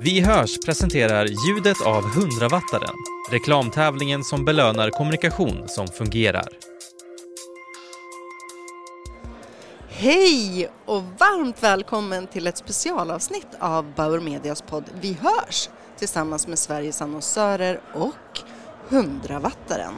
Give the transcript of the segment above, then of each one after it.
Vi hörs presenterar ljudet av 100-wattaren, reklamtävlingen som belönar kommunikation som fungerar. Hej och varmt välkommen till ett specialavsnitt av Bauer Medias podd Vi hörs tillsammans med Sveriges annonsörer och 100-wattaren.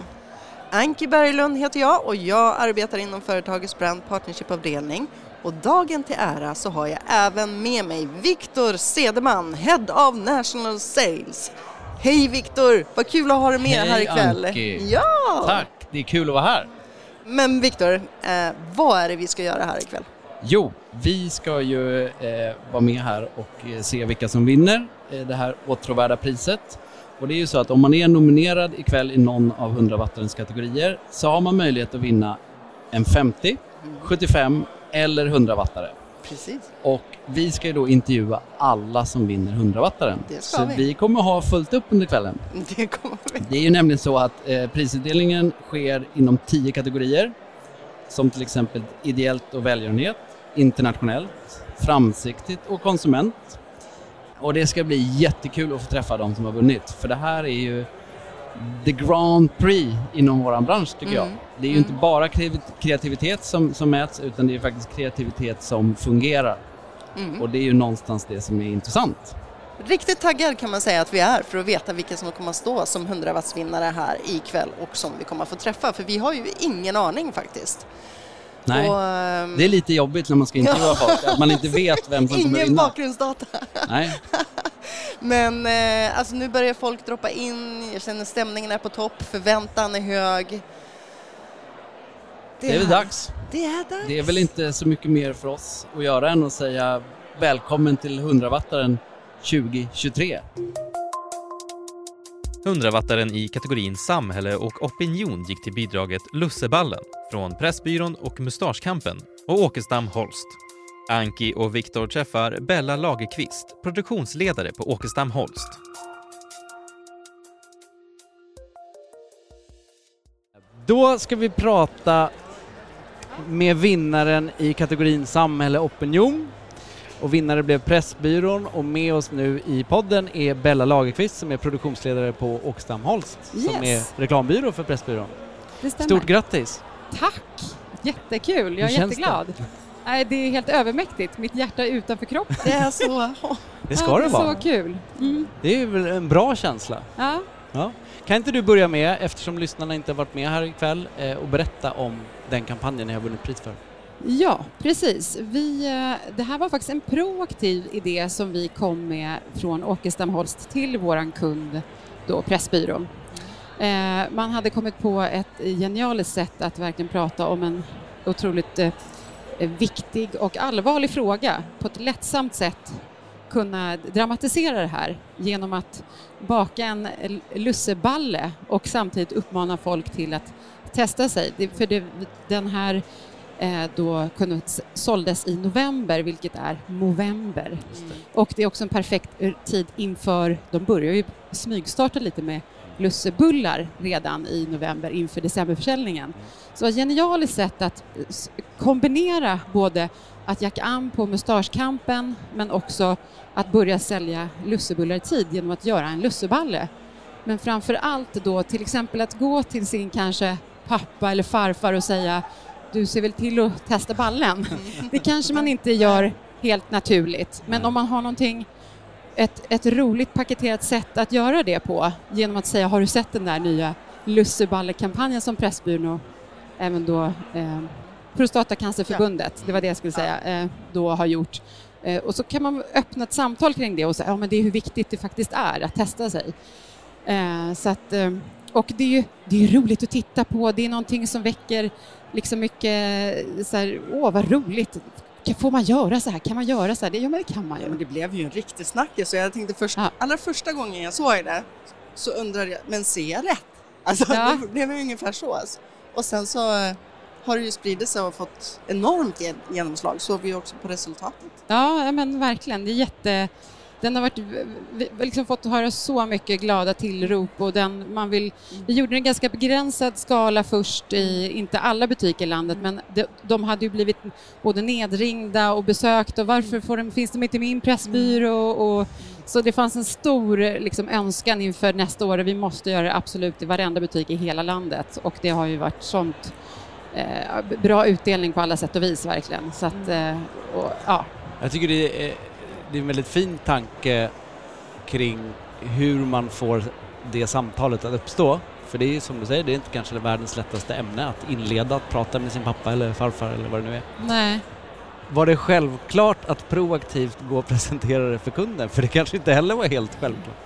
Anki Berglund heter jag och jag arbetar inom företagets brand partnership-avdelning och dagen till ära så har jag även med mig Viktor Sedeman, Head of National Sales. Hej Viktor, vad kul att ha dig med Hej, här ikväll. Anki. Ja! Tack, det är kul att vara här. Men Viktor, eh, vad är det vi ska göra här ikväll? Jo, vi ska ju eh, vara med här och eh, se vilka som vinner eh, det här åtråvärda priset. Och det är ju så att om man är nominerad ikväll i någon av 100 wattarens kategorier så har man möjlighet att vinna en 50, 75 eller 100 wattare. Precis. Och vi ska ju då intervjua alla som vinner 100 wattaren. Det ska Så vi. vi kommer ha fullt upp under kvällen. Det kommer vi. Det är ju nämligen så att eh, prisutdelningen sker inom tio kategorier. Som till exempel ideellt och välgörenhet, internationellt, framsiktigt och konsument. Och det ska bli jättekul att få träffa de som har vunnit. För det här är ju the Grand Prix inom vår bransch tycker jag. Mm. Det är ju Mm. inte bara kreativ- kreativitet som, som mäts utan det är faktiskt kreativitet som fungerar. Mm. Och det är ju någonstans det som är intressant. Riktigt taggad kan man säga att vi är för att veta vilka som kommer att stå som 100 wattsvinnare här ikväll och som vi kommer att få träffa för vi har ju ingen aning faktiskt. Nej. Och, ehm, Det är lite jobbigt när man ska intervjua folk, att man inte vet vem som kommer Ingen vinna. bakgrundsdata. Nej. Men eh, alltså nu börjar folk droppa in, jag känner stämningen är på topp, förväntan är hög. Det är väl dags. Det är dags. Det är väl inte så mycket mer för oss att göra än att säga välkommen till 100-wattaren 2023. 100-wattaren i kategorin samhälle och opinion gick till bidraget Lusseballen från Pressbyrån och Mustaschkampen och Åkestam Holst. Anki och Viktor träffar Bella Lagerqvist, produktionsledare på Åkestam Holst. Då ska vi prata med vinnaren i kategorin samhälle och opinion. Och vinnare blev Pressbyrån och med oss nu i podden är Bella Lagerqvist som är produktionsledare på Åkstam Holst som Yes. är reklambyrå för Pressbyrån. Det stämmer. Stort grattis! Tack! Jättekul, jag är jätteglad. Nej, det är helt övermäktigt, mitt hjärta är utanför kroppen. Det är så. Det ska ja, det är vara. så kul. Mm. Det är väl en bra känsla. Ja. Ja. Kan inte du börja med, eftersom lyssnarna inte har varit med här ikväll, eh, och berätta om den kampanjen ni har vunnit pris för? ja, precis. Vi, eh, det här var faktiskt en proaktiv idé som vi kom med från Åkestam Holst till våran kund, då Pressbyrån. Eh, man hade kommit på ett genialiskt sätt att verkligen prata om en otroligt eh, viktig och allvarlig fråga på ett lättsamt sätt kunna dramatisera det här genom att baka en lusseballe och samtidigt uppmana folk till att testa sig. För det, den här eh, då kunde, såldes i november, vilket är november. Och det är också en perfekt tid inför, de börjar ju smygstarta lite med lussebullar redan i november inför decemberförsäljningen. Så ett genialiskt sätt att kombinera både att jacka an på mustaschkampen men också att börja sälja lussebullar i tid genom att göra en lusseballe. Men framför allt då till exempel att gå till sin kanske pappa eller farfar och säga du ser väl till att testa ballen. Det kanske man inte gör helt naturligt men om man har någonting ett, ett roligt paketerat sätt att göra det på genom att säga har du sett den där nya lusseballekampanjen som Pressbyrån och även då eh, Prostatacancerförbundet, det var det jag skulle säga, eh, då har gjort. Eh, och så kan man öppna ett samtal kring det och säga ja, men det är hur viktigt det faktiskt är att testa sig. Eh, så att, eh, och det är ju det är roligt att titta på, det är någonting som väcker liksom mycket så här, åh vad roligt, får man göra så här, kan man göra så här? Det, ja men det kan man ju. men det blev ju en riktig snackis så jag tänkte först, Ja. allra första gången jag såg det så undrade jag, men ser jag rätt? Alltså Ja. det blev ju ungefär så. Alltså. Och sen så eh, har det ju spridit sig och fått enormt gen- genomslag, såg vi också på resultatet. Ja, men verkligen. Det är jätte, den har varit, vi har liksom fått höra så mycket glada tillrop och den man vill, vi gjorde en ganska begränsad skala först i, inte alla butiker i landet, men de, de hade ju blivit både nedringda och besökt och varför får de, finns de inte med i min pressbyrå och, så det fanns en stor liksom, önskan inför nästa år och vi måste göra det absolut i varenda butik i hela landet och det har ju varit sånt eh, bra utdelning på alla sätt och vis verkligen. Så att, eh, och, ja. Jag tycker det är, det är en väldigt fin tanke kring hur man får det samtalet att uppstå. För det är ju som du säger, det är inte kanske världens lättaste ämne att inleda att prata med sin pappa eller farfar eller vad det nu är. Nej. Var det självklart att proaktivt gå och presentera det för kunden? För det kanske inte heller var helt självklart.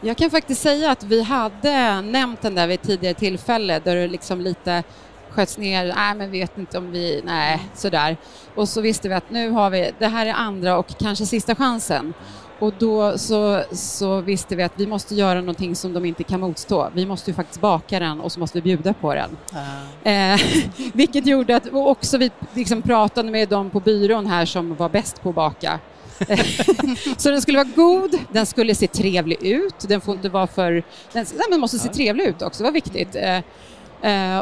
Jag kan faktiskt säga att vi hade nämnt den där vid ett tidigare tillfälle där det liksom lite sköts ner, nej men vet inte om vi, nej sådär. Och så visste vi att nu har vi, det här är andra och kanske sista chansen. Och då så, så visste vi att vi måste göra någonting som de inte kan motstå. Vi måste ju faktiskt baka den och så måste vi bjuda på den. Eh, vilket gjorde att också vi liksom pratade med dem på byrån här som var bäst på att baka. så den skulle vara god, den skulle se trevlig ut, den får inte vara för... Den, den måste se trevlig ut också, det var viktigt. Eh,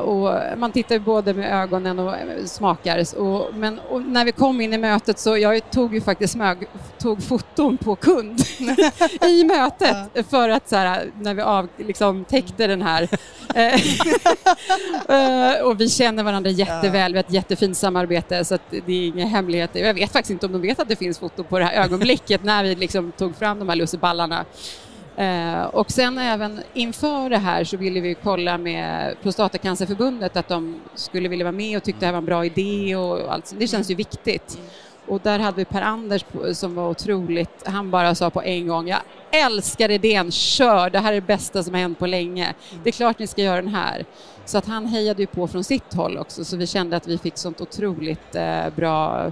och man tittar både med ögonen och eh, smakar. Och, men och när vi kom in i mötet så jag tog ju faktiskt mög, tog foton på kund i mötet ja. för att så här, när vi av, liksom, täckte den här. Eh, eh, och vi känner varandra jätteväl, vi har ett jättefint samarbete så det är inga hemligheter. Jag vet faktiskt inte om de vet att det finns foto på det här ögonblicket när vi liksom tog fram de här lusseballarna. Eh, och sen även inför det här så ville vi kolla med Prostatacancerförbundet att de skulle vilja vara med och tyckte det här var en bra idé och allt. Det känns ju viktigt. Och där hade vi Per-Anders som var otroligt, han bara sa på en gång, jag älskar idén, kör, det här är det bästa som har hänt på länge. Det är klart ni ska göra den här. Så att han hejade ju på från sitt håll också, så vi kände att vi fick sånt otroligt eh, bra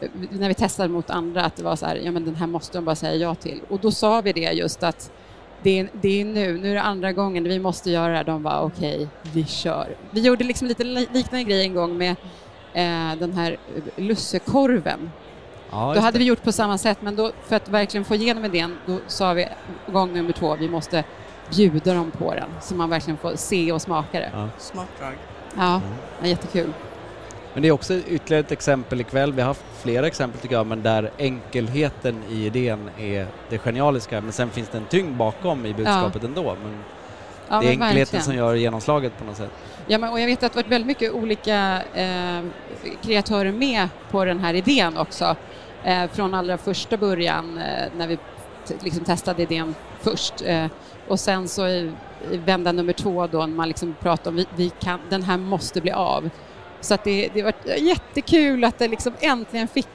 eh, när vi testade mot andra att det var så här, ja men den här måste de bara säga ja till. Och då sa vi det just att det är, det är nu, nu är det andra gången vi måste göra det här. De var okej, okay, vi kör. Vi gjorde liksom lite liknande grej en gång med eh, den här lussekorven. Ja, då hade vi gjort på samma sätt, men då, för att verkligen få igenom idén, då sa vi gång nummer två, vi måste bjuda dem på den, så man verkligen får se och smaka det. Ja. Smart drag. Ja, mm. ja, jättekul. Men det är också ytterligare ett exempel ikväll, vi har haft flera exempel tycker jag, men där enkelheten i idén är det genialiska, men sen finns det en tyngd bakom i budskapet ja. ändå. Men ja, det är enkelheten verkligen. som gör genomslaget på något sätt. Ja, men, och jag vet att det har varit väldigt mycket olika eh, kreatörer med på den här idén också. Eh, från allra första början eh, när vi liksom testade idén först. Eh, och sen så i, i vända nummer två då när man liksom pratar om vi, vi kan, den här måste bli av så att det, det var jättekul att det liksom äntligen fick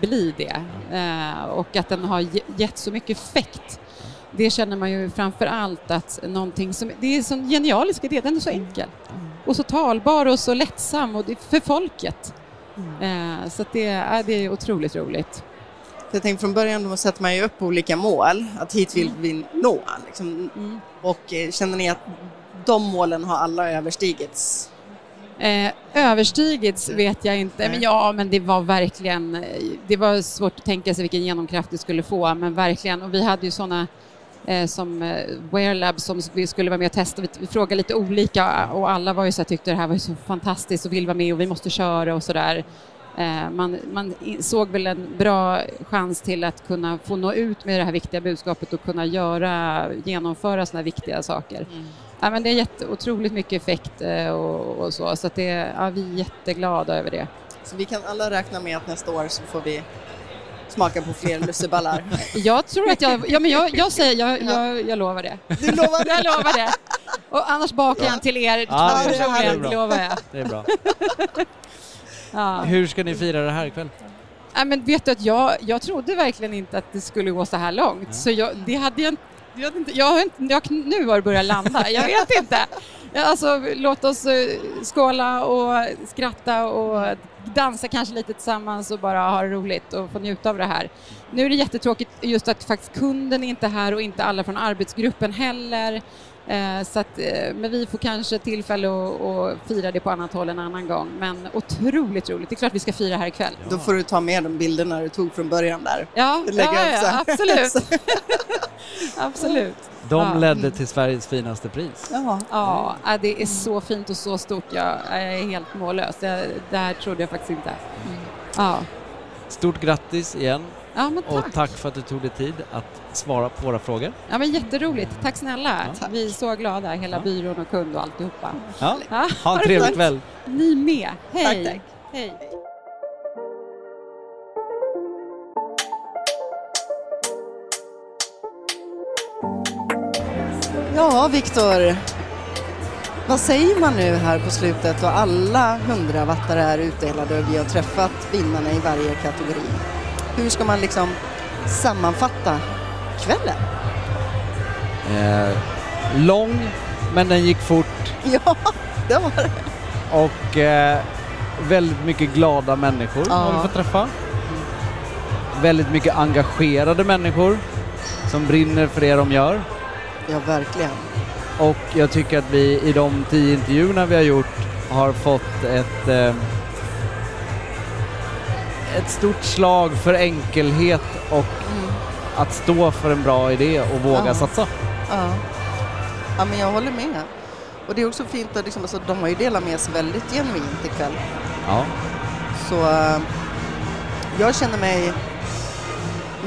bli det eh, och att den har gett så mycket effekt. Det känner man ju framför allt att någonting som, det är en sån genialisk idé, den är så enkel och så talbar och så lättsam och det är för folket. Eh, så att det, det är otroligt roligt. Jag tänkte från början då sätter man ju upp olika mål, att hit vill vi nå. Liksom. Mm. Och eh, känner ni att de målen har alla överstigits Eh, överstigits vet jag inte, men ja, men det var verkligen, eh, det var svårt att tänka sig vilken genomkraft det skulle få, men verkligen, och vi hade ju sådana eh, som eh, Wearlab som vi skulle vara med och testa, vi, vi frågade lite olika och alla var ju så här, tyckte det här var så fantastiskt och vill vara med och vi måste köra och sådär. Eh, man, man, såg väl en bra chans till att kunna få nå ut med det här viktiga budskapet och kunna göra, genomföra sådana viktiga saker. Mm. Ja, men det är jätte, otroligt mycket effekt eh, och, och så, så att det, ja, vi är jätteglada över det. Så vi kan alla räkna med att nästa år så får vi smaka på fler lusseballar? jag tror att jag, ja men jag, jag säger, jag, jag, jag lovar det. Du lovar det? jag lovar det. Och annars bakar jag en till er ja, personligen, lovar jag. Det är bra. ja. Hur ska ni fira det här ikväll? Ja, men vet du att jag, jag trodde verkligen inte att det skulle gå så här långt, ja. så jag, det hade jag jag, vet inte, jag har inte, jag, nu har det börjat landa, jag vet inte. Alltså, låt oss eh, skåla och skratta och dansa kanske lite tillsammans och bara ha det roligt och få njuta av det här. Nu är det jättetråkigt just att faktiskt kunden är inte här och inte alla från arbetsgruppen heller. Eh, så att, eh, men vi får kanske tillfälle att, att fira det på annat håll en annan gång. Men otroligt roligt. Det är klart vi ska fira här ikväll. Då får du ta med de bilderna du tog från början där. Ja, ja, ja absolut. absolut. De Ja. ledde till Sveriges finaste pris. Ja. Ja, äh, det är så fint och så stort. Jag är helt mållös. Det, det här trodde jag faktiskt inte. Ja, Stort grattis igen ja men tack. och tack för att du tog dig tid att svara på våra frågor. Ja, men jätteroligt. Tack snälla. Ja. Vi är så glada, hela Ja. byrån och kund och alltihopa. Ja. Ja, Ha en det trevlig kväll. ni med. Hej. Tack, tack. Hej. Ja, Viktor. Vad säger man nu här på slutet och alla hundravattare är utdelade och vi har träffat vinnarna i varje kategori. Hur ska man liksom sammanfatta kvällen? Eh, lång, men den gick fort Ja, det var det. och eh, väldigt mycket glada människor Ja. har vi fått träffa. Väldigt mycket engagerade människor som brinner för det de gör. Ja, verkligen. Och jag tycker att vi i de tio intervjuerna vi har gjort har fått ett, eh, ett stort slag för enkelhet och att stå för en bra idé och våga Ja. satsa. Ja. ja, men jag håller med. Och det är också fint att liksom, alltså, de har ju delat med sig väldigt genuint ikväll. Ja. Så eh, jag känner mig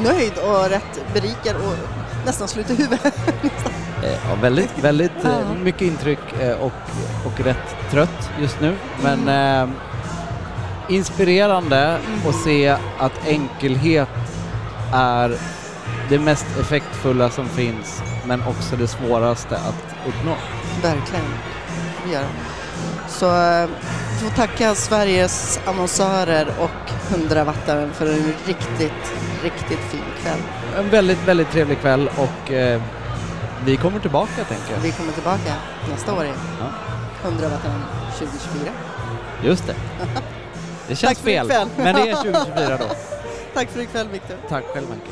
nöjd och rätt berikad och nästan slut i huvudet. Eh, Ja, väldigt, väldigt eh, Ja. mycket intryck eh, och, och rätt trött just nu. Men eh, inspirerande att se att enkelhet är det mest effektfulla som finns men också det svåraste att uppnå. Verkligen. Det. Så vi får tacka Sveriges annonsörer och hundravattaren för en riktigt, riktigt fin kväll. En väldigt, väldigt trevlig kväll och eh, vi kommer tillbaka tänker jag. Vi kommer tillbaka nästa år. Ja. Hundravattaren 2024. Just det. Det känns Tack för fel, men det är 2024 då. Tack för ikväll Viktor. Tack själv Anke.